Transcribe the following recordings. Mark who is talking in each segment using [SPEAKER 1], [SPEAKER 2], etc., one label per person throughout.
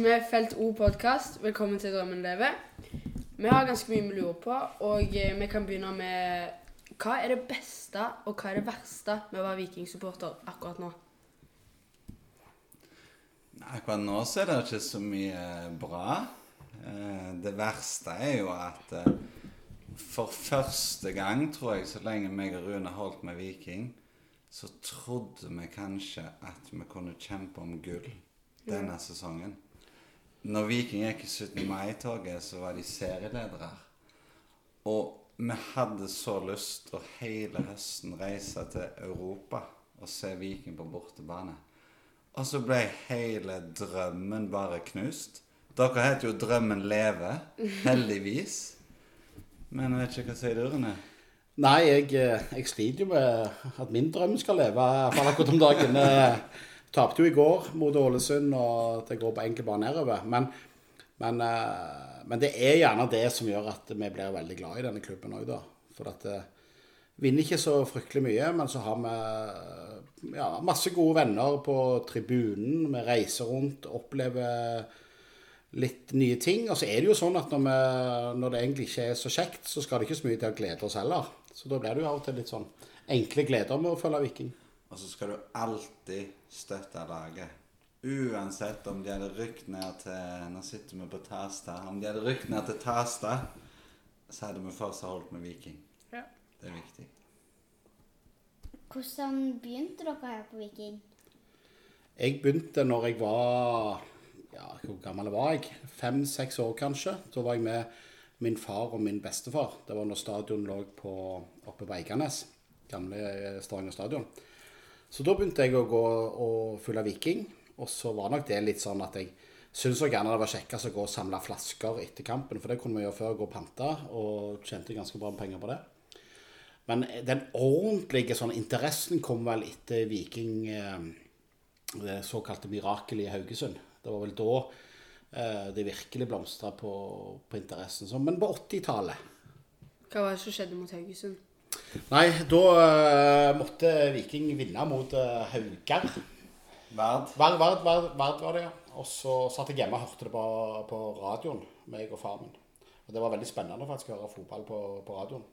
[SPEAKER 1] Vi Felt O podkast velkommen til Drømmen lever. Vi har ganske mye vi lurer på, og eh, vi kan begynne med Hva er det beste og hva er det verste med å være vikingsupporter akkurat nå?
[SPEAKER 2] Akkurat nå så er det ikke så mye bra. Eh, Det verste er jo at eh, for første gang, tror jeg, så lenge meg og Rune holdt med Viking, så trodde vi kanskje at vi kunne kjempe om gull denne sesongen. Når Viking gikk i 17. mai-toget, så var de serieledere. Og vi hadde så lyst å hele høsten reise til Europa og se Viking på bortebane. Og så ble hele drømmen bare knust. Dere heter jo Drømmen leve, heldigvis. Men jeg vet ikke hva sier du, Rune?
[SPEAKER 3] Nei, jeg, eh, jeg sliter jo med at min drøm skal leve, i hvert fall akkurat om dagen. Eh, Tapte jo i går mot Ålesund, og det går på enkel bare nedover. Men, men, eh, men det er gjerne det som gjør at vi blir veldig glad i denne klubben òg, da. For at eh, vinner ikke så fryktelig mye, men så har vi ja, masse gode venner på tribunen. Vi reiser rundt, opplever litt nye ting. Og så er det jo sånn at når, vi, når det egentlig ikke er så kjekt, så skal det ikke så mye til å glede oss heller. Så da blir det jo av og til litt sånn enkle gleder med å følge Viking.
[SPEAKER 2] Og så skal du alltid støtte laget. Uansett om de hadde rykt ned til Nå sitter vi på Tasta. Om de hadde rykt ned til Tasta, så hadde vi fortsatt holdt med Viking.
[SPEAKER 1] Ja.
[SPEAKER 2] Det er viktig.
[SPEAKER 4] Hvordan begynte dere her på Viking?
[SPEAKER 3] Jeg begynte når jeg var ja, Hvor gammel var jeg? Fem-seks år, kanskje. Da var jeg med min far og min bestefar. Det var når stadion lå på, oppe på Eiganes. Gamle Stavanger stadion. Så da begynte jeg å gå og følge Viking. Og så var nok det litt sånn at jeg syntes gjerne det var kjekkest å gå og samle flasker etter kampen. For det kunne vi gjøre før, gå og pante, og tjente ganske bra med penger på det. Men den ordentlige sånn interessen kom vel etter Viking eh, det såkalte mirakelet i Haugesund. Det var vel da eh, det virkelig blomstra på, på interessen. Men på 80-tallet
[SPEAKER 1] Hva var det som skjedde mot Haugesund?
[SPEAKER 3] Nei, da uh, måtte Viking vinne mot uh, Haugar.
[SPEAKER 2] Verd.
[SPEAKER 3] Verd, verd, verd, verd var det, ja. Og så satt jeg hjemme og hørte det på, på radioen, meg og far min. Og det var veldig spennende faktisk å høre fotball på, på radioen.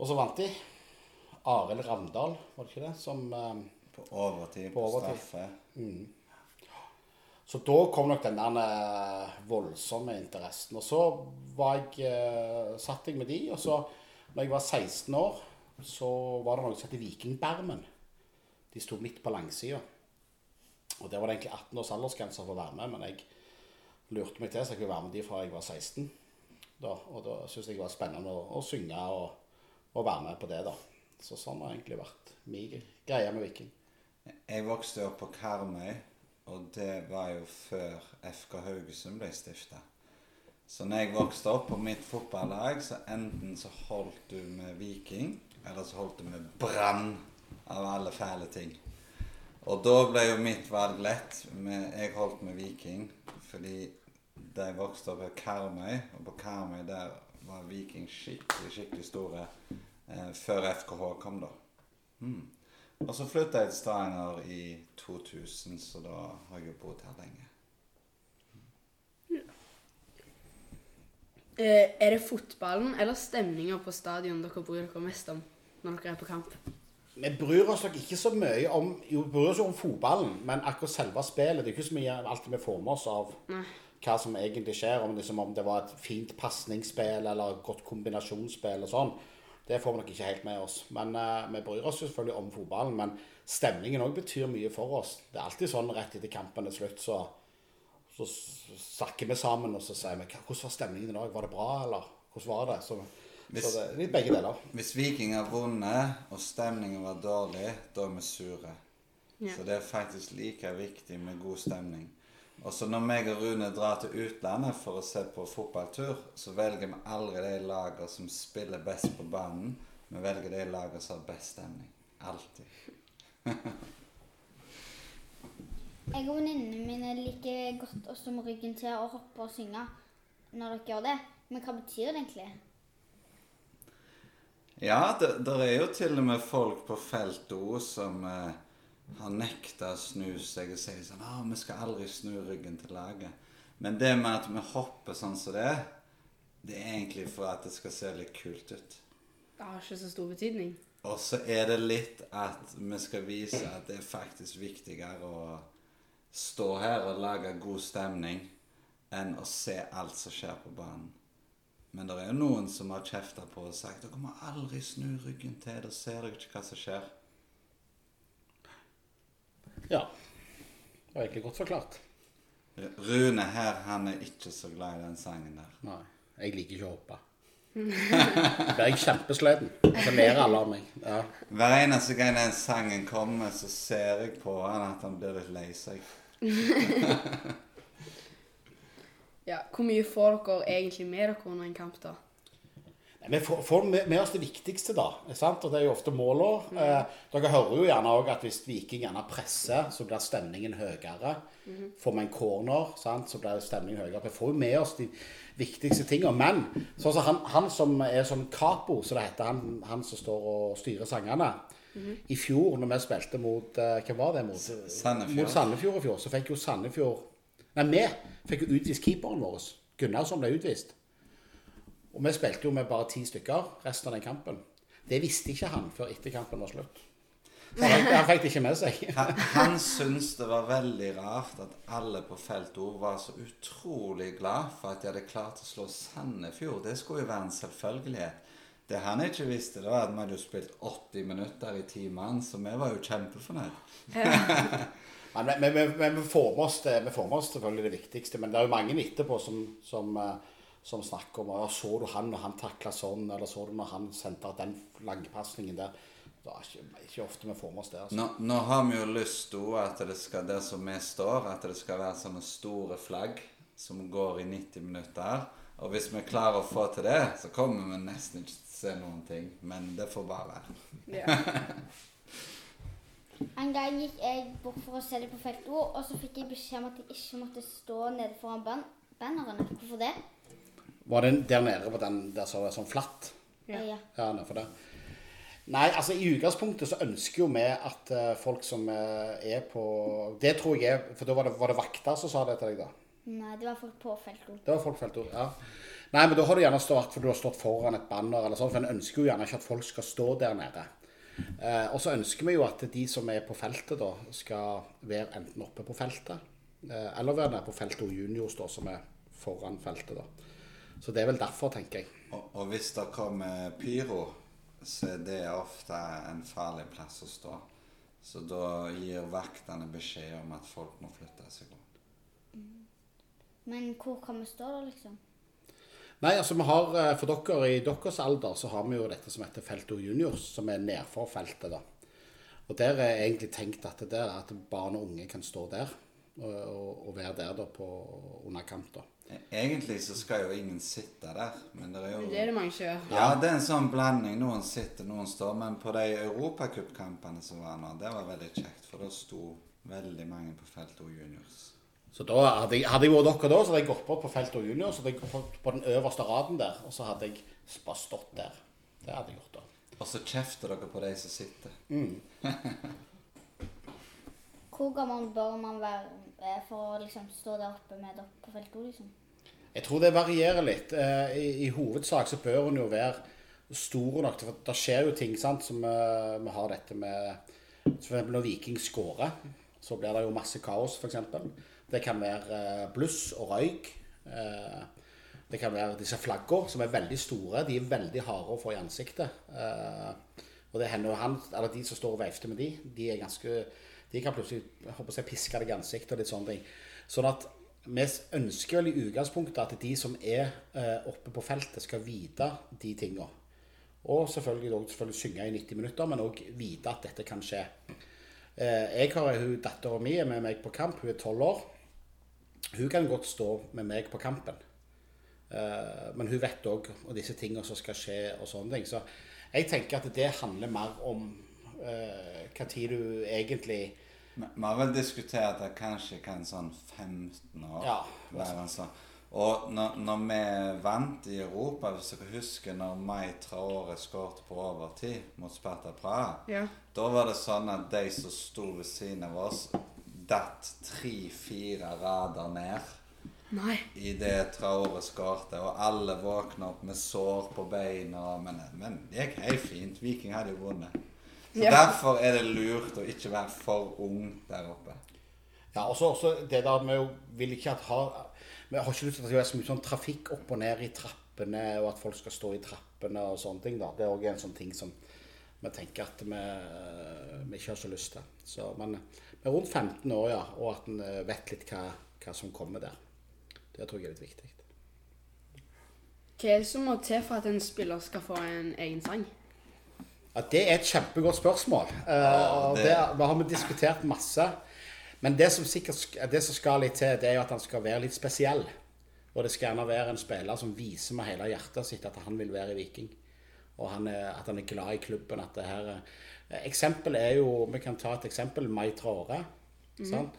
[SPEAKER 3] Og så vant de. Arild Ravndal, var det ikke det? Som eh,
[SPEAKER 2] På overtid,
[SPEAKER 3] På
[SPEAKER 2] på,
[SPEAKER 3] straffe.
[SPEAKER 2] straffe.
[SPEAKER 3] Så da kom nok den der eh, voldsomme interessen. Og så var jeg, uh, satt jeg med de, og så når jeg var 16 år, så var det noe som heter Vikingbermen. De sto midt på langsida. Og der var det egentlig 18 års aldersgrense for å være med, men jeg lurte meg til så jeg kunne være med de fra jeg var 16. Da, og da syntes jeg det var spennende å, å synge og, og være med på det, da. Så sånn har egentlig vært min greie med Viking.
[SPEAKER 2] Jeg vokste opp på Karmøy, og det var jo før FK Haugesund ble stifta. Så når jeg vokste opp på mitt fotballag, så enten så holdt du med Viking, eller så holdt du med Brann, av alle fæle ting. Og da ble jo mitt valg lett. Jeg holdt med Viking, fordi jeg vokste opp på Karmøy, og på Karmøy der var Viking skikkelig, skikkelig store eh, før FKH kom, da. Mm. Og så flytta jeg til Stavanger i 2000, så da har jeg jo bodd her lenge.
[SPEAKER 1] Eh, er det fotballen eller stemninga på stadion dere bryr dere mest om når dere er på kamp?
[SPEAKER 3] Vi bryr oss nok ikke så mye om Jo, vi bryr oss jo om fotballen, men akkurat selve spillet Det er ikke så mye alltid vi får med oss av
[SPEAKER 1] Nei.
[SPEAKER 3] hva som egentlig skjer. Om, liksom, om det var et fint pasningsspill eller et godt kombinasjonsspill og sånn. Det får vi nok ikke helt med oss. Men uh, vi bryr oss jo selvfølgelig om fotballen. Men stemningen òg betyr mye for oss. Det er alltid sånn rett etter kampen er slutt, så, så snakker vi sammen og så sier vi 'Hvordan var stemningen i dag? Var det bra, eller hvordan var det?' Så,
[SPEAKER 2] Hvis-
[SPEAKER 3] så det er litt begge deler.
[SPEAKER 2] Hvis Viking har vunnet, og stemningen var dårlig, da er vi sure.
[SPEAKER 1] Ja.
[SPEAKER 2] Så det er faktisk like viktig med god stemning. Og så når meg og Rune drar til utlandet for å se på fotballtur, så velger vi aldri de lagene som spiller best på banen. Vi velger de lagene som har best stemning. Alltid.
[SPEAKER 4] Jeg og venninnene mine liker godt å stå med ryggen til og hoppe og synge når dere gjør det. Men hva betyr det egentlig?
[SPEAKER 2] Ja, det der er jo til og med folk på feltet òg som eh, har nekta å snu seg og sier sånn ah, 'Vi skal aldri snu ryggen til laget'. Men det med at vi hopper sånn som det, det er egentlig for at det skal se litt kult ut.
[SPEAKER 1] Det har ikke så stor betydning.
[SPEAKER 2] Og så er det litt at vi skal vise at det er faktisk viktigere å stå her og lage god stemning enn å se alt som skjer på banen. Men det er jo noen som har kjefta på og sagt dere må aldri snu ryggen til, da ser dere ikke hva som skjer.
[SPEAKER 3] Ja. Det var egentlig godt forklart.
[SPEAKER 2] Rune her, han er ikke så glad i den sangen der.
[SPEAKER 3] Nei, jeg liker ikke å hoppe. Da blir jeg kjempesliten. Så ler alle av meg. Ja.
[SPEAKER 2] Hver eneste gang den sangen kommer, så ser jeg på han at han blir litt lei seg.
[SPEAKER 1] Ja, Hvor mye får dere egentlig med dere under en kamp, da?
[SPEAKER 3] Vi får, får med, oss det viktigste, da. Sant? Og det er jo ofte målene. Eh, dere hører jo gjerne òg at hvis Viking gjerne presser, så blir stemningen høyere. Får vi en corner, sant? så blir stemningen høyere. Vi får jo med oss de viktigste tingene. Men sånn som han, han som er sånn capo, som det heter, han, han som står og styrer sangene I fjor, når vi spilte mot eh, Hvem var det? Mot
[SPEAKER 2] Sandefjord.
[SPEAKER 3] Mot Sandefjord i fjor, så fikk jo Sandefjord Nei, vi fikk jo utvist keeperen vår. Gunnarsson ble utvist. Og vi spilte jo med bare ti stykker resten av den kampen. Det visste ikke han før etter kampen var slutt. Han, han fikk det ikke med seg.
[SPEAKER 2] Han, han syntes det var veldig rart at alle på feltet var så utrolig glad for at de hadde klart å slå Sandefjord. Det skulle jo være en selvfølgelighet. Det han ikke visste, det var at vi hadde jo spilt 80 minutter i ti mann, så vi var jo kjempefornøyd.
[SPEAKER 3] Men, men, men, men vi, får med oss det, vi får med oss selvfølgelig det viktigste. Men det er jo mange etterpå som, som, eh, som snakker om ja, så du han når han takla sånn, eller så du når han sendte den langpasningen der. Det er ikke, ikke ofte vi får med oss det. altså.
[SPEAKER 2] Nå, nå har vi jo lyst til at det skal, der som vi står, at det skal være sånne store flagg som går i 90 minutter. Og hvis vi klarer å få til det, så kommer vi nesten ikke til å se noen ting. Men det får bare være.
[SPEAKER 1] Ja.
[SPEAKER 4] En gang gikk jeg bort for å se det på feltet, og så fikk jeg beskjed om at jeg ikke måtte stå nede foran ban bannerne. Hvorfor det?
[SPEAKER 3] Var det der nede på den der som er sånn flatt?
[SPEAKER 1] Ja.
[SPEAKER 4] Ja.
[SPEAKER 3] Ja, nedfor der. Nei, altså i utgangspunktet så ønsker jo vi at uh, folk som uh, er på Det tror jeg er For da var det, var det vakter som sa det til deg, da?
[SPEAKER 4] Nei, det var folk på feltord.
[SPEAKER 3] Det var folk felt ord, ja. Nei, men da har du gjerne stått for du har stått foran et banner eller sånn, for en ønsker jo gjerne ikke at folk skal stå der nede. Uh, og så ønsker vi jo at de som er på feltet da, skal være enten oppe på feltet, eller være nede på feltet og juniors da, som er foran feltet da. Så det er vel derfor, tenker jeg.
[SPEAKER 2] Og, og hvis det kommer pyro, så er det ofte en farlig plass å stå. Så da gir vaktene beskjed om at folk må flytte seg.
[SPEAKER 4] Men hvor kan vi stå da, liksom?
[SPEAKER 3] Nei, altså vi har, eh, For dere i deres alder så har vi jo dette som heter Felto Juniors, som er nedfor feltet. da. Og Der er egentlig tenkt at, det er at barn og unge kan stå der og, og, være der da på, underkant. da.
[SPEAKER 2] Egentlig så skal jo ingen sitte der, men det er jo
[SPEAKER 1] Det er det mange som gjør.
[SPEAKER 2] Ja, det er en sånn blanding. Noen sitter, noen står. Men på de europacupkampene som var nå, det var veldig kjekt. For da sto veldig mange på feltet og juniors.
[SPEAKER 3] Så da hadde jeg, hadde jeg vært dere da, så hadde jeg gått bort på Felto Juniors, så hadde jeg gått på den øverste raden der, og så hadde jeg bare stått der. Det hadde jeg gjort da.
[SPEAKER 2] Og så kjefter dere på de som sitter.
[SPEAKER 4] Hvor gammel bør man være for å liksom stå der oppe med dere på feltet? liksom?
[SPEAKER 3] Jeg tror det varierer litt. Eh, I, i hovedsak så bør hun jo være stor nok, for det skjer jo ting, sant, som eh, vi har dette med eksempel når Viking scorer, så blir det jo masse kaos, f.eks. Det kan være eh, bluss og røyk. Det kan være disse flaggene, som er veldig store. De er veldig harde å få i ansiktet. Og det hender jo han, eller de som står og veifter med de, de er ganske De kan plutselig jeg håper jeg, piske deg i ansiktet og litt sånne ting. Sånn at vi ønsker vel i utgangspunktet at de som er eh, oppe på feltet, skal vite de tinga. Og selvfølgelig, selvfølgelig synge i 90 minutter, men òg vite at dette kan skje. Eh, jeg har hun Dattera mi er med meg på kamp, hun er tolv år. Hun kan godt stå med meg på kampen. Eh, men hun vet òg disse tingene som skal skje og sånne ting. Så jeg tenker at det handler mer om hva tid du egentlig
[SPEAKER 2] Vi har vel diskutert at kanskje kan sånn 15 år
[SPEAKER 3] Ja.
[SPEAKER 2] være en sånn Og når, når vi vant i Europa, hvis dere husker når Mai Traore skåret på overtid mot Sparta Praha,
[SPEAKER 1] Ja.
[SPEAKER 2] da var det sånn at de som sto ved siden av oss, datt tre-fire rader ned
[SPEAKER 1] Nei.
[SPEAKER 2] i det Traore skårte, og alle våkna opp med sår på beina. Men, men det gikk helt fint. Viking hadde jo vunnet. Så
[SPEAKER 1] Ja.
[SPEAKER 2] Derfor er det lurt å ikke være for ung der oppe.
[SPEAKER 3] Ja, og også det der med å vil ikke at ha Vi har ikke lyst til at det skal være så mye sånn trafikk opp og ned i trappene, og at folk skal stå i trappene og sånne ting. da. Det er òg en sånn ting som vi tenker at vi, vi ikke har så lyst til. Så, men vi er rundt 15 år, ja, og at en eh, vet litt hva, hva som kommer der. Det tror jeg er litt viktig.
[SPEAKER 1] Hva er det som må til for at en spiller skal få en egen sang?
[SPEAKER 3] Ja, Det er et kjempegodt spørsmål. Eh, og
[SPEAKER 2] det-
[SPEAKER 3] det, det har vi diskutert masse. Men det som sikkert det som skal litt til, det er jo at han skal være litt spesiell. Og det skal gjerne være en spiller som viser med hele hjertet sitt at han vil være i Viking. Og han er, at han er glad i klubben. at det her er- Eksempel er jo, Vi kan ta et eksempel. Mai Traore. sant?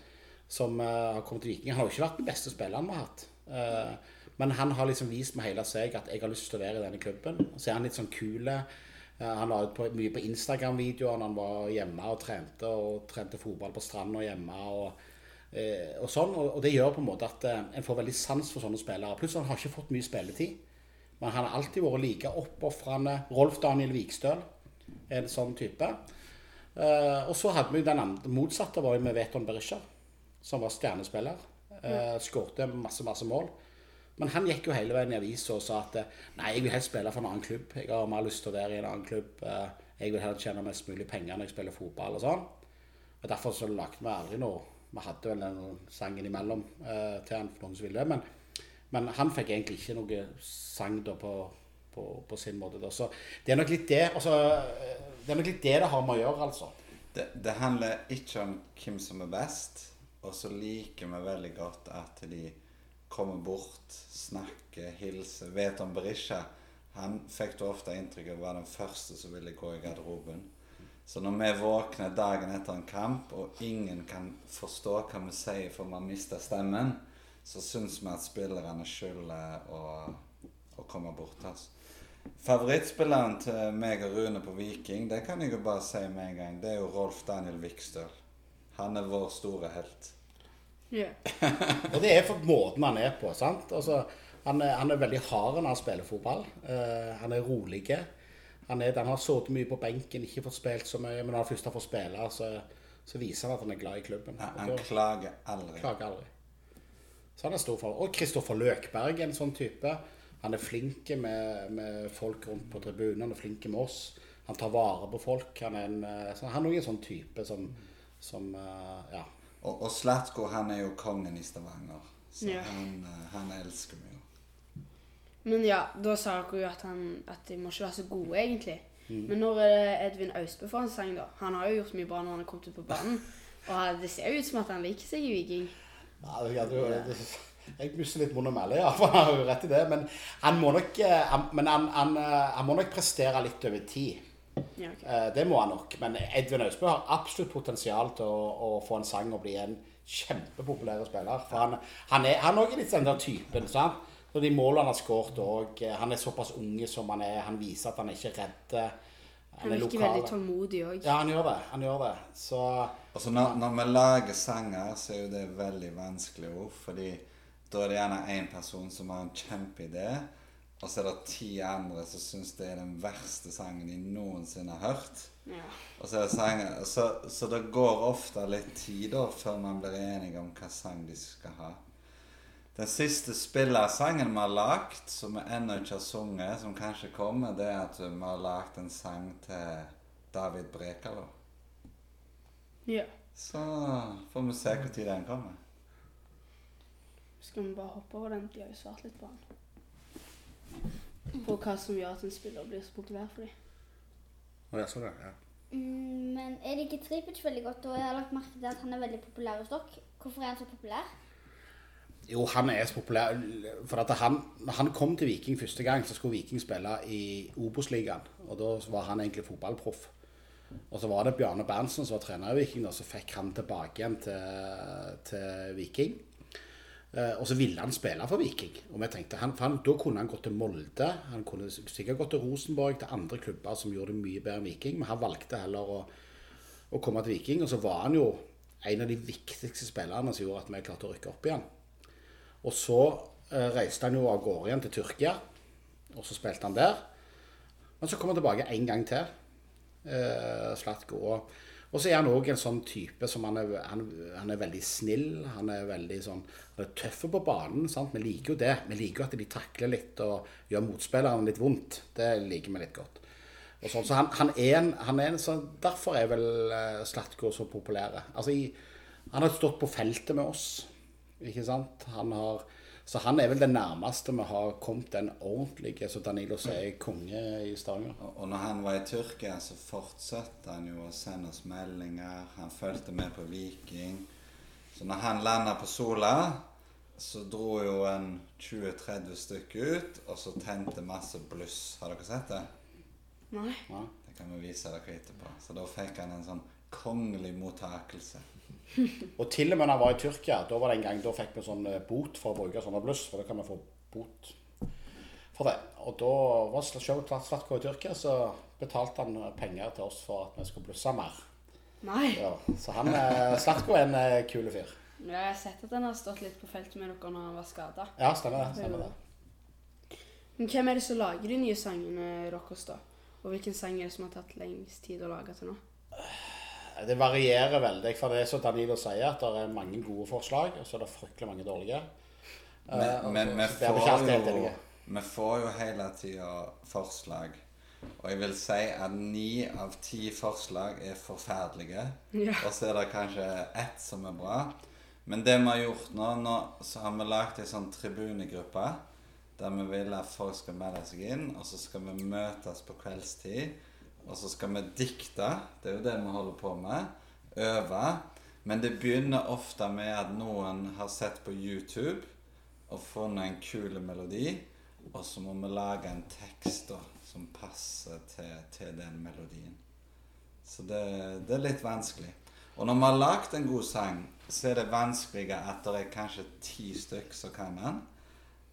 [SPEAKER 3] Som uh, har kommet til Viking. Han har jo ikke vært den beste spilleren vi har hatt. Uh, men han har liksom vist med hele seg at jeg har lyst til å være i denne klubben. Så er han litt sånn kule. Eh, han la ut på, mye på Instagram-videoer når han var hjemme og trente, og trente fotball på stranda hjemme. og eh, og sånn, og, det gjør på en måte at eh, en får veldig sans for sånne spillere. Pluss han har ikke fått mye spilletid. Men han har alltid vært like oppofrende. Rolf Daniel Vikstøl er en sånn type. Eh, og så hadde vi den motsatte var med Veton Berisha, som var stjernespiller. Uh, Skårte masse, masse mål. Men han gikk jo hele veien i avisa og sa at nei, jeg vil helst spille for en annen klubb. Jeg har mer lyst til å være i en annen klubb. Eh, jeg vil heller tjene mest mulig penger når jeg spiller fotball og sånn. Og Derfor så lagde vi aldri noe Vi hadde vel den sangen imellom eh, til han for noen som ville. Men, men han fikk egentlig ikke noe sang da på, på, på sin måte. Da. Så det er nok litt det altså, eh, Det er nok litt det det har med å gjøre, altså.
[SPEAKER 2] Det, det handler ikke om hvem som er best, og så liker vi veldig godt at de kommer bort, snakker, hilser. Vet om Berisha. Han fikk du ofte inntrykk av var den første som ville gå i garderoben. Så når vi våkner dagen etter en kamp, og ingen kan forstå hva vi sier for vi har mista stemmen, så syns vi at spillerne skylder å, å komme bort til oss. Favorittspilleren til meg og Rune på Viking, det kan jeg jo bare si med en gang, det er jo Rolf Daniel Vikstøl. Han er vår store helt.
[SPEAKER 1] Ja.
[SPEAKER 3] Og det er for måten han er på. sant? Altså, han, er, han er veldig hard når han spiller fotball. Uh, han er rolig. Han, er, han har sittet mye på benken, ikke fått spilt så mye. Men når han først har fått spille, så, så viser han at han er glad i klubben.
[SPEAKER 2] Han,
[SPEAKER 3] Og
[SPEAKER 2] han
[SPEAKER 3] da
[SPEAKER 2] klager aldri.
[SPEAKER 3] klager aldri. Så han er stor for Og Kristoffer Løkberg er en sånn type. Han er flink med, med folk rundt på tribunen. Han er flink med oss. Han tar vare på folk. Han er, en, eh, så han er en sånn type som, som uh, Ja.
[SPEAKER 2] Og, og Slatko, han er jo kongen i Stavanger. Så
[SPEAKER 1] Ja.
[SPEAKER 2] han, eh, han elsker vi jo.
[SPEAKER 1] Men ja, da sa dere jo at, han, at de må ikke være så gode, egentlig.
[SPEAKER 3] Mm.
[SPEAKER 1] Men når er Edvin Austbø får en sang, da? Han har jo gjort mye bra når han har kommet ut på banen. Og det ser jo ut som at han liker seg i Viking.
[SPEAKER 3] Ja, det, det, det, jeg mister litt munn og mæle, ja. For han har jo rett i det. Men han må nok, eh, han, men han, han, eh, han må nok prestere litt over tid.
[SPEAKER 1] Ja, ok.
[SPEAKER 3] Eh, Det må han nok. Men Edvin Austbø har absolutt potensial til å, å få en sang og bli en kjempepopulær spiller. For han, han er han også litt den der typen. sant? Og de målene han har skåret òg Han er såpass unge som han er. Han viser at han er ikke redd.
[SPEAKER 1] Han virker veldig tålmodig òg.
[SPEAKER 3] Ja, han gjør det. Han gjør det. Så
[SPEAKER 2] altså, når, når vi lager sanger, så er jo det veldig vanskelig ord. Fordi da er det gjerne én person som har en kjempeidé, og så er det ti andre som syns det er den verste sangen de noensinne har hørt.
[SPEAKER 1] Ja.
[SPEAKER 2] Og så er det sangen, Så, så det går ofte litt tid da før man blir enige om hva sang de skal ha. Den siste spillersangen vi har lagd, som vi ennå ikke har sunget, som kanskje kommer, det er at vi har lagd en sang til David Brekalo.
[SPEAKER 1] ja.
[SPEAKER 2] Så får vi se når den kommer.
[SPEAKER 1] Skal vi bare hoppe over den? De har jo svart litt på den. På hva som gjør at en spiller blir så populær for dem.
[SPEAKER 3] Å, jeg så det, ja.
[SPEAKER 4] Mm, men jeg liker Tripic veldig godt, og jeg har lagt merke til at han er veldig populær hos dere. Hvorfor er han så populær?
[SPEAKER 3] Jo, han er så populær. For at han, når han kom til Viking første gang, så skulle Viking spille i Obos-ligaen. Og da var han egentlig fotballproff. Og så var det Bjarne Berntsen som var trener i Viking, og så fikk han tilbake igjen til, til Viking. Eh, og så ville han spille for Viking. Og vi tenkte, han, han, Da kunne han gått til Molde, han kunne sikkert gått til Rosenborg, til andre klubber som gjorde det mye bedre enn Viking, men han valgte heller å, å komme til Viking. Og så var han jo en av de viktigste spillerne som gjorde at vi klarte å rykke opp igjen. Og så eh, reiste han jo av gårde igjen til Tyrkia, og så spilte han der. Men så kom han tilbake en gang til, eh, Slatko. Og, og så er han òg en sånn type som han er, han, han er veldig snill. Han er veldig sånn han er tøff på banen. sant? Vi liker jo det. Vi liker jo at de takler litt og gjør motspilleren litt vondt. Det liker vi litt godt. Og sånn, så han, han er en, han er en sånn, Derfor er vel eh, Slatko så populær. Altså, han har stått på feltet med oss. Ikke sant? Han har, så han er vel det nærmeste vi har kommet den ordentlige, som Danilo sier, konge i Stavanger.
[SPEAKER 2] Og når han var i Tyrkia, så fortsatte han jo å sende oss meldinger. Han fulgte med på Viking. Så når han landa på Sola, så dro jo en 20-30 stykker ut, og så tente masse bluss. Har dere sett det?
[SPEAKER 1] Nei.
[SPEAKER 3] Ja.
[SPEAKER 2] Det kan vi vise dere etterpå. Så da fikk han en sånn kongelig mottakelse.
[SPEAKER 3] Og til og med når han var i Tyrkia, da var det en gang, da fikk vi sånn eh, bot for å bruke sånne bluss, for da kan vi få bot for det. Og da var showet Slatko i Tyrkia, så betalte han penger til oss for at vi skulle blusse mer.
[SPEAKER 1] Nei.
[SPEAKER 3] Ja, så han, eh, Slatko er en eh, kul fyr.
[SPEAKER 1] Ja, jeg har sett at han har stått litt på feltet med dere når han var skada.
[SPEAKER 3] Ja, stemmer det. Stemmer det.
[SPEAKER 1] Men hvem er det som lager de nye sangene deres, da? Og hvilken sang er det som har tatt lengst tid å lage til nå?
[SPEAKER 3] Det varierer veldig. For det er som Danilo sier, at det er mange gode forslag, og så er det fryktelig mange dårlige.
[SPEAKER 2] Men,
[SPEAKER 3] Eh,
[SPEAKER 2] men vi,
[SPEAKER 3] så vi
[SPEAKER 2] får jo, vi får jo hele tida forslag. Og jeg vil si at ni av ti forslag er forferdelige.
[SPEAKER 1] Ja.
[SPEAKER 2] Og så er det kanskje ett som er bra. Men det vi har gjort nå, nå så har vi lagd ei sånn tribunegruppe der vi vil at folk skal melde seg inn, og så skal vi møtes på kveldstid. Og så skal vi dikte. Det er jo det vi holder på med. Øve. Men det begynner ofte med at noen har sett på YouTube og funnet en kul melodi, og så må vi lage en tekst da, som passer til, til den melodien. Så det, det er litt vanskelig. Og når vi har lagd en god sang, så er det vanskeligere at det er kanskje ti stykker som kan den,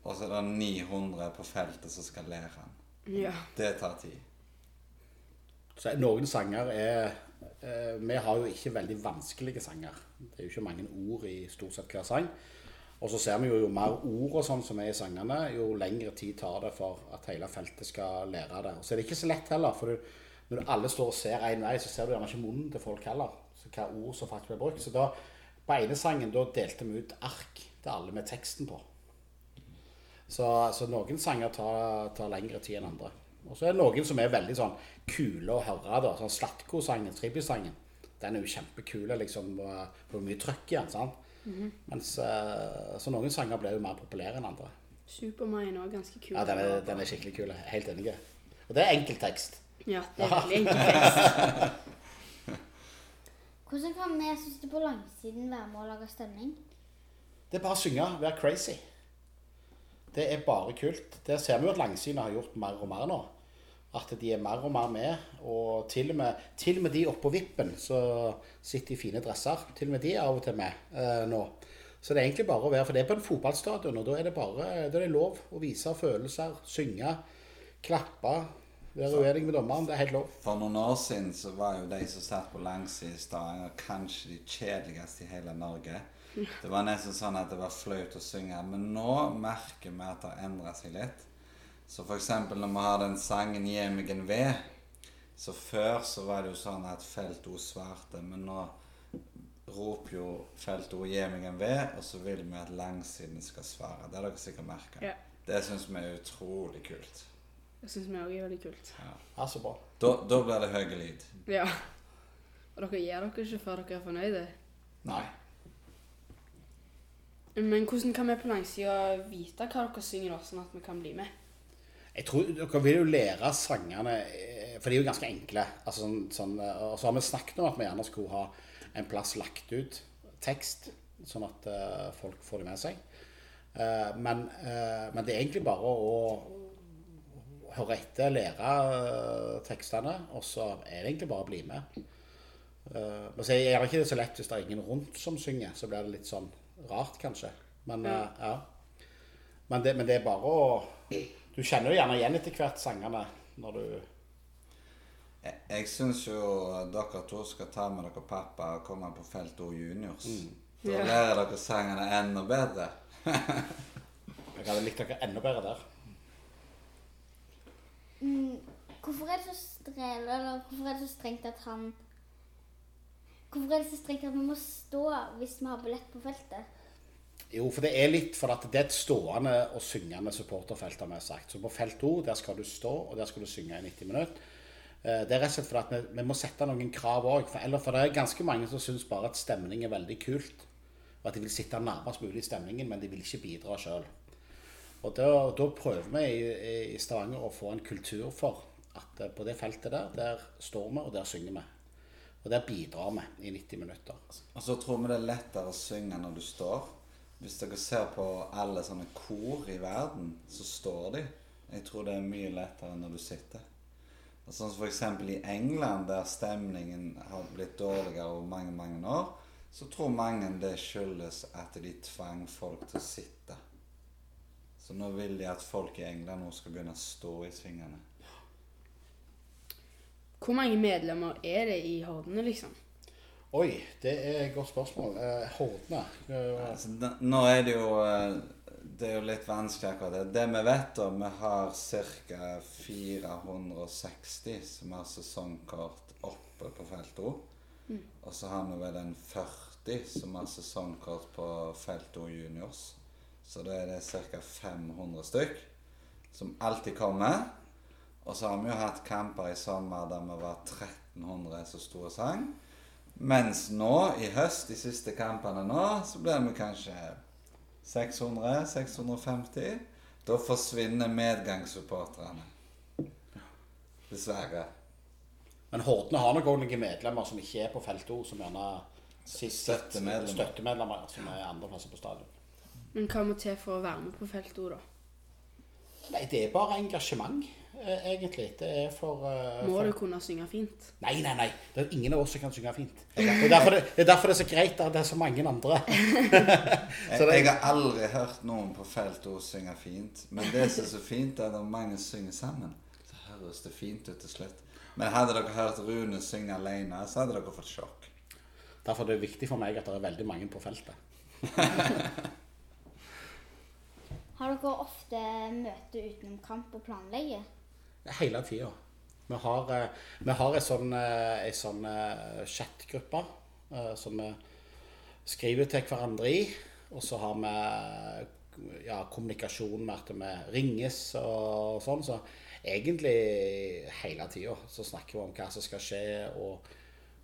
[SPEAKER 2] og så er det 900 på feltet som skal lære den.
[SPEAKER 1] Ja.
[SPEAKER 2] Det tar tid.
[SPEAKER 3] Så noen sanger er eh, Vi har jo ikke veldig vanskelige sanger. Det er jo ikke mange ord i stort sett hver sang. Og så ser vi jo jo mer ord og sånn som er i sangene, jo lengre tid tar det for at hele feltet skal lære det. Og så er det ikke så lett heller, for du, når alle står og ser én vei, så ser du gjerne ikke munnen til folk heller. Så hva ord som faktisk blir brukt. Så da, på ene sangen, da delte vi ut ark til alle med teksten på. Så, så noen sanger tar, tar lengre tid enn andre. Og så er det noen som er veldig sånn kule å høre. da, sånn Slatko-sangen, Trippy-sangen. Den er jo kjempekul. liksom, og Får mye trøkk i den. sant? Mens, eh, Så noen sanger blir jo mer populære enn andre.
[SPEAKER 1] Supermine er også ganske kul.
[SPEAKER 3] Ja, Den er, den er skikkelig kul. Helt enig. Og det er enkel tekst.
[SPEAKER 1] Ja, det er veldig enkeltekst.
[SPEAKER 4] Hvordan kan vi synes det på langsiden være med å lage stemning?
[SPEAKER 3] Det er bare å synge, være crazy. Det er bare kult. Det ser vi jo at langsiden har gjort mer og mer nå. At de er mer og mer med. Og til og med, til og med de oppå vippen som sitter i fine dresser, til og med de er av og til med eh, nå. Så det er egentlig bare å være For det er på en fotballstadion, og da er det bare da er det lov å vise følelser, synge, klappe, være uenig med dommeren. Det er helt lov.
[SPEAKER 2] For noen år siden så var jo de som satt på langsiden i Stavanger, kanskje de kjedeligste i hele Norge. Det var nesten sånn at det var flaut å synge. Men nå merker vi at det har endra seg litt. Så eksempel når vi har den sangen 'Gi meg en ved', så før så var det jo sånn at Felto svarte, men nå roper jo Felto 'Gi meg en ved', og så vil vi at langsiden skal svare. Det har dere sikkert merka.
[SPEAKER 1] Ja.
[SPEAKER 2] Det syns vi er utrolig kult.
[SPEAKER 1] Det syns vi òg er veldig kult.
[SPEAKER 3] Ja, så bra.
[SPEAKER 2] Da, da blir det høy lyd.
[SPEAKER 1] Ja. Og dere gir dere ikke før dere er fornøyde.
[SPEAKER 3] Nei.
[SPEAKER 1] Men hvordan kan vi på langsida vite hva dere synger, da, sånn at vi kan bli med?
[SPEAKER 3] Jeg tror Dere vil jo lære sangene, eh, for de er jo ganske enkle. Altså, sånn, sånn, eh, og så har vi snakket om at vi gjerne skulle ha en plass lagt ut tekst, sånn at uh, folk får det med seg. Uh, men, uh, men det er egentlig bare å høre etter, lære tekstene, og så er det egentlig bare å bli med. Men så ikke det så lett hvis det er ingen rundt som synger. Så blir det litt sånn rart, kanskje. Men
[SPEAKER 1] ja.
[SPEAKER 3] Men det, men det er bare å Du kjenner jo gjerne igjen etter hvert sangene når du
[SPEAKER 2] Jeg, jeg syns jo dere to skal ta med dere pappa og komme på Felt O Juniors. Da
[SPEAKER 1] Ja.
[SPEAKER 2] lærer dere sangene enda bedre.
[SPEAKER 3] Jeg hadde likt dere enda bedre der.
[SPEAKER 4] Mm, hvorfor er det så strel, eller hvorfor er det så strengt at han Hvorfor er det så strengt at vi må stå hvis vi har billett på feltet?
[SPEAKER 3] Jo, for det er litt for at det er et stående og syngende supporterfelt, har vi sagt. Så på felt to der skal du stå, og der skal du synge i 90 minutter. Eh, Det er rett og slett fordi at vi, vi må sette noen krav òg. For, eller for det er ganske mange som syns bare at stemning er veldig kult. Og at de vil sitte nærmest mulig i stemningen, men de vil ikke bidra sjøl. Og da, da prøver vi i, i Stavanger å få en kultur for at eh, på det feltet der, der står vi, og der synger vi. Og der bidrar vi i 90 minutter.
[SPEAKER 2] Og så tror vi det er lettere å synge når du står. Hvis dere ser på alle sånne kor i verden, så står de. Jeg tror det er mye lettere når du sitter. Sånn som f.eks. i England, der stemningen har blitt dårligere over mange, mange år, så tror mange det skyldes at de tvang folk til å sitte. Så nå vil de at folk i England nå skal begynne å stå i svingene.
[SPEAKER 1] Hvor mange medlemmer er det i Hordene, liksom?
[SPEAKER 3] Oi, det er et godt spørsmål. Eh, Hordene eh,
[SPEAKER 2] Altså, nå er det jo eh, Det er jo litt vanskelig akkurat det. Det vi vet, da Vi har ca. 460 som har sesongkort oppe på felt O. Og så har vi vel en 40 som har sesongkort på felt O juniors. Så da er det ca. 500 stykk som alltid kommer. Og så har vi jo hatt kamper i sommer der vi var 1300 som sto og sang. Mens nå, i høst, de siste kampene nå, så blir vi kanskje 600-650. Da forsvinner medgangssupporterne. Dessverre.
[SPEAKER 3] Men Hordene har nok òg noen medlemmer som ikke er på felt O, som gjerne sist
[SPEAKER 2] Støttemedlemmer.
[SPEAKER 3] støttemedlemmer som er andre plasser på stadion.
[SPEAKER 1] Men hva må til for å være med på Felt O, da?
[SPEAKER 3] Nei, det er bare engasjement, egentlig. Det er for, uh,
[SPEAKER 1] Må
[SPEAKER 3] for
[SPEAKER 1] du kunne synge fint?
[SPEAKER 3] Nei, nei, nei. Det er ingen av oss som kan synge fint. Det er derfor det, det, er, derfor det er så greit at det er så mange andre. Så det-
[SPEAKER 2] jeg har aldri hørt noen på feltet synge fint. Men det som er så fint, er når mange synger sammen, så høres det fint ut til slutt. Men hadde dere hørt Rune synge alene, så hadde dere fått sjokk.
[SPEAKER 3] Derfor er det viktig for meg at det er veldig mange på feltet.
[SPEAKER 4] Har dere ofte møte utenom kamp og planlegge?
[SPEAKER 3] Hele tida. Vi har, eh, vi har ei sånn, eh, sånn eh, chatgruppe som vi skriver til hverandre i. Og så har vi ja, kommunikasjon med at vi ringes og sånn. Så egentlig hele tida så snakker vi om hva som skal skje, og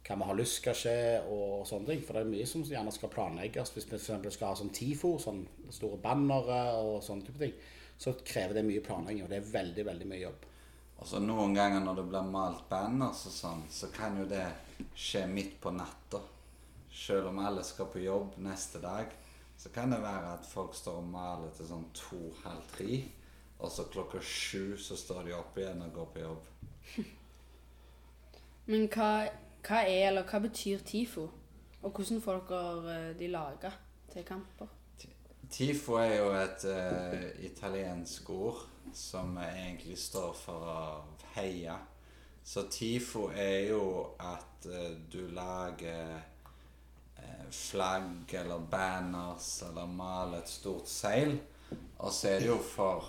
[SPEAKER 3] hva vi har lyst skal skje, og sånne ting. For det er mye som gjerne skal planlegges. Hvis vi f.eks. skal ha sånn TIFO, sånn store bannere og sånne type ting, så krever det mye planlegging, og det er veldig, veldig mye jobb.
[SPEAKER 2] Og så noen ganger når det blir malt banners og sånn, så kan jo det skje midt på natta. Selv om alle skal på jobb neste dag, så kan det være at folk står og maler til sånn to-halv tre. Og så klokka sju så står de opp igjen og går på jobb.
[SPEAKER 1] Men hva, hva er, eller hva betyr TIFO? Og hvordan får dere eh, de laga til kamper?
[SPEAKER 2] Tifo er jo et uh, italiensk ord som egentlig står for å heie. Så tifo er jo at uh, du lager uh, flagg eller banners eller maler et stort seil. Og så er det jo for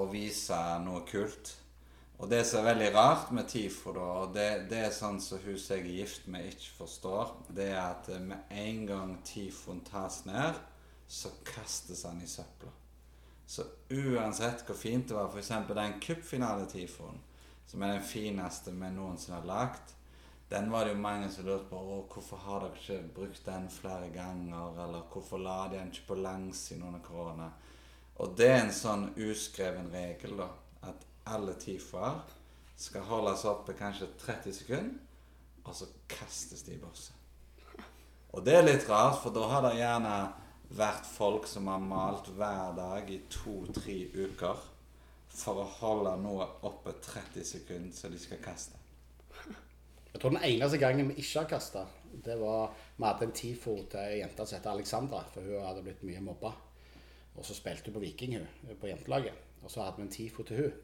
[SPEAKER 2] å vise noe kult. Og det som er veldig rart med TIFO, da, og det, det er sånn som hun som jeg er gift med, ikke forstår, det er at med en gang TIFOen tas ned, så kastes han i søpla. Så uansett hvor fint det var, f.eks. den cupfinale-TIFOen, som er den fineste vi noensinne har lagd, den var det jo mange som lurte på å, hvorfor har dere ikke brukt den flere ganger, eller hvorfor la de den ikke på langsiden under korona. Og det er en sånn uskreven regel, da, at alle TIFO-er skal holdes oppe kanskje 30 sekunder, og så kastes de i bosset. Og det er litt rart, for da har det gjerne vært folk som har malt hver dag i to-tre uker for å holde noe oppe 30 sekunder så de skal kaste.
[SPEAKER 3] Jeg tror den eneste gangen vi ikke har kasta Det var, Vi hadde en TIFO til ei jente som heter Alexandra, for hun hadde blitt mye mobba. Og så spilte hun på Viking hun, på jentelaget. Og så hadde vi en TIFO til hun.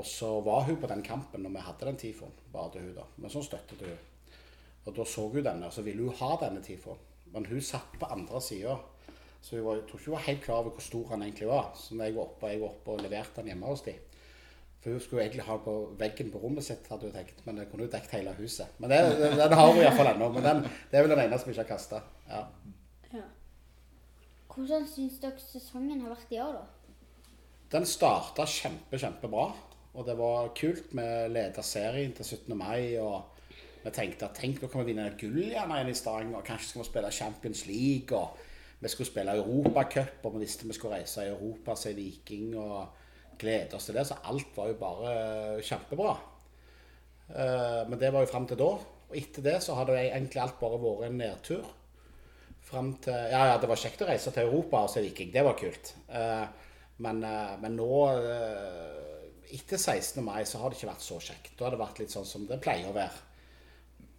[SPEAKER 3] Og så var hun på den kampen når vi hadde den TIFO-en, bare til hun da. Men så støttet hun. Og da så hun denne, og så ville hun ha denne TIFO-en. Men hun satt på andre sida. Så var, jeg tror ikke hun var helt klar over hvor stor han egentlig var. Så når jeg var oppe, jeg var oppe og leverte den hjemme hos dem. For hun skulle egentlig ha den på veggen på rommet sitt, hadde hun tenkt. Men det kunne jo dekket hele huset. Men det, den, den har hun iallfall ennå. Men den, det er vel den eneste vi ikke har kasta. Ja.
[SPEAKER 4] Ja. Hvordan syns dere sesongen har vært i år, da?
[SPEAKER 3] Den starta kjempe, kjempebra. Og det var kult. Vi leda serien til 17. mai. og vi tenkte at tenk, nå kan vi vinne gull igjen i Stavanger. Kanskje skal vi spille Champions League. og Vi skulle spille Europacup, og vi visste vi skulle reise i Europa, se Viking og glede oss til det. Så alt var jo bare kjempebra. Eh, Men det var jo fram til da. Og etter det så hadde det egentlig alt bare vært en nedtur. Frem til Ja, ja, det var kjekt å reise til Europa og se Viking. Det var kult. Eh, Men, eh, men nå eh, Etter 16. mai så har det ikke vært så kjekt. Da har det vært litt sånn som det pleier å være.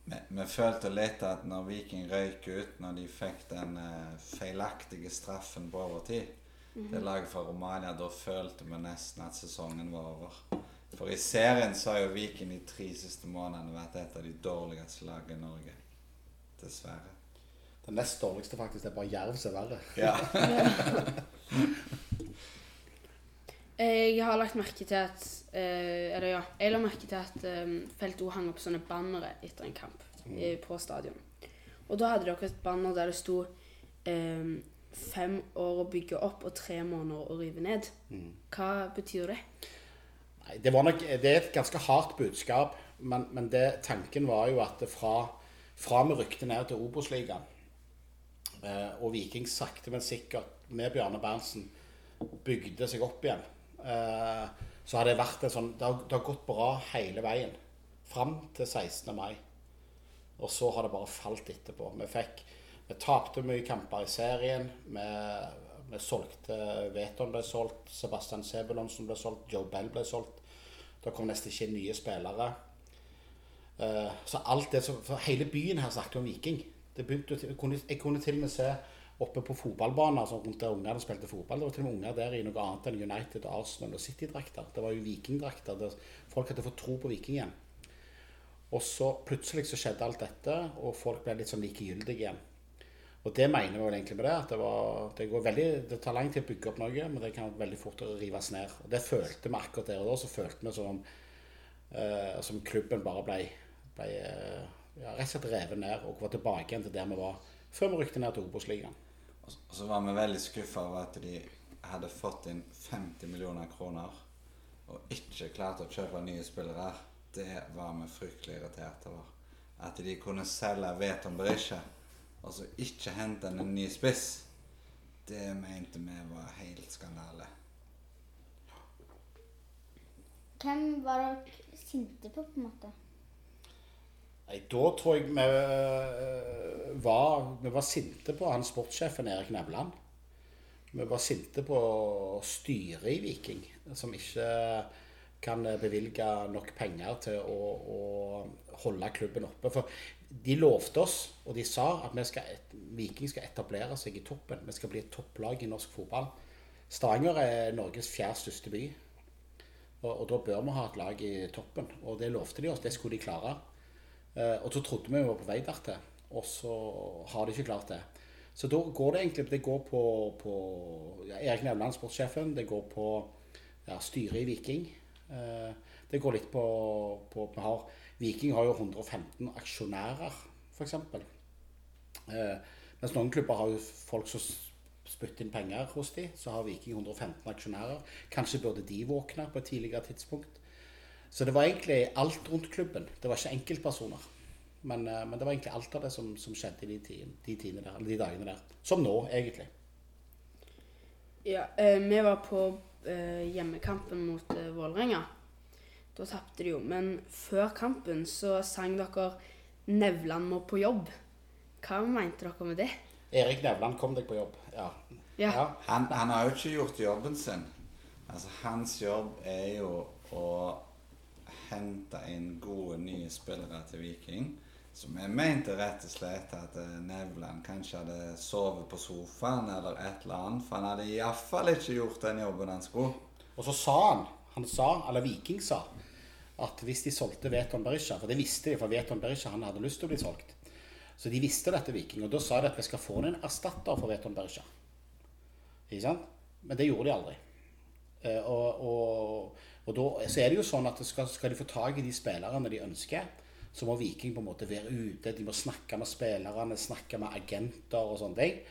[SPEAKER 2] Vi, vi følte litt at når Viking røyk ut, når de fikk den eh, feilaktige straffen på overtid Det laget fra Romania, da følte vi nesten at sesongen var over. For i serien så har jo Viking de tre siste månedene vært et av de dårligste lagene i Norge. Dessverre.
[SPEAKER 3] Det nest dårligste faktisk det er bare Jerv som er verre.
[SPEAKER 2] Ja.
[SPEAKER 1] Jeg har lagt merke til at eh, Eller ja, jeg la merke til at eh, Felt O hang opp sånne bannere etter en kamp mm. på stadion. Og da hadde dere et banner der det sto um, fem år å bygge opp og tre måneder å rive ned. Hva betyr det?
[SPEAKER 3] Nei, det, var nok, det er et ganske hardt budskap, men, men det, tanken var jo at fra, fra vi rykte ned til Obos-ligaen, eh, og Viking sakte, men sikkert med Bjarne Berntsen bygde seg opp igjen, eh, så har det vært en sånn det har, det har gått bra hele veien. Fram til 16. mai. Og så har det bare falt etterpå. Vi fikk Vi tapte mye kamper i serien. Vi, vi solgte Veton ble solgt, Sebastian Sebulonsen ble solgt, Joe Bell ble solgt. Det kom nesten ikke nye spillere. Eh, så alt det som, Hele byen her snakket om Viking. Det begynte, jeg, kunne, jeg kunne til og med se oppe på fotballbaner sånn rundt der ungene spilte fotball. Det var til og med unger der i noe annet enn United, Arsenal og City-drakter. Det var jo Viking-drakter. Folk hadde fått tro på Viking igjen. Og så plutselig så skjedde alt dette, og folk ble litt sånn likegyldige igjen. Og det mener vi vel egentlig med det, at det, var, det, veldig, det tar lang tid å bygge opp noe, men det kan veldig fort rives ned. Og det følte vi akkurat der og da, så følte vi som eh, som klubben bare ble, ble eh, ja, rett og slett revet ned og var tilbake igjen til der vi var før vi rykte ned til Obos-ligaen.
[SPEAKER 2] Og så- var vi veldig skuffa over at de hadde fått inn 50 millioner kroner og ikke klarte å kjøpe nye spillere. Det var vi fryktelig irritert over. At de kunne selge Veton Berisha og så ikke hente en ny spiss. Det mente vi var helt skandale.
[SPEAKER 4] Hvem var dere sinte på, på en måte?
[SPEAKER 3] Nei, Da tror jeg vi eh, var, vi var sinte på han sportssjefen Erik Nevland. Vi var sinte på styret i Viking, som ikke kan bevilge nok penger til å, å holde klubben oppe. For de lovte oss, og de sa at skal, Viking skal etablere seg i toppen. Vi skal bli et topplag i norsk fotball. Stavanger er Norges fjerde største by. Og, og da bør vi ha et lag i toppen. Og det lovte de oss, det skulle de klare. Eh, og så trodde vi vi var på vei dertil, og så har de ikke klart det. Så da går det egentlig Det går på, på ja, Erik Nevland, sportssjefen. Det går på ja, styret i Viking. Eh, det går litt på, på har, Viking har jo 115 aksjonærer, f.eks. Eh, mens noen klubber har jo folk som spytter inn penger hos dem, så har Viking 115 aksjonærer. Kanskje burde de våkne på et tidligere tidspunkt. Så det var egentlig alt rundt klubben. Det var ikke enkeltpersoner. Men, eh, men det var egentlig alt av det som, som skjedde i de, tiden, de, tiden der, eller de dagene der. Som nå, egentlig.
[SPEAKER 1] Ja, eh, vi var på eh, hjemmekampen mot eh, Vålerenga. Da tapte de jo. Men før kampen så sang dere 'Nevland må på jobb'. Hva mente dere med det?
[SPEAKER 3] Erik Nevland, kom deg på jobb. Ja.
[SPEAKER 1] Ja.
[SPEAKER 2] Han, han har jo ikke gjort jobben sin. Altså, hans jobb er jo å hente inn gode nye spillere til Viking. Som jeg mente rett og slett at eh, Nevland kanskje hadde sovet på sofaen eller et eller annet, for han hadde iallfall ikke gjort den jobben han skulle.
[SPEAKER 3] Og så sa han, han sa, eller Viking sa, at hvis de solgte Veton Berisha, for det visste de, for Veton Berisha han hadde lyst til å bli solgt. Så de visste dette, Viking, og da sa de at vi skal få en erstatter for Veton Berisha. Ikke sant? Men det gjorde de aldri. Eh, og, og, og da så er det jo sånn at skal, skal de få tak i de spillerne de ønsker, så må Viking på en måte være ute. De må snakke med spillerne, snakke med agenter og sånne ting.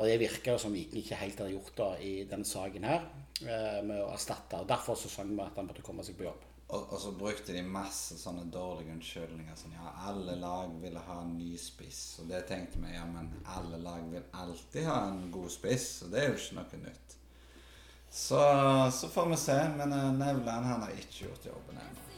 [SPEAKER 3] Og det virker jo som Viking ikke helt har gjort da i denne saken her, eh, med å erstatte. og Derfor så sang vi at han måtte komme seg på jobb.
[SPEAKER 2] Og, og så brukte de masse sånne dårlige unnskyldninger. Sånn, ja, alle lag ville ha en ny spiss. Og det tenkte vi, ja, men alle lag vil alltid ha en god spiss. Og det er jo ikke noe nytt. Så, så får vi se. Men uh, Nevland han har ikke gjort jobben ennå.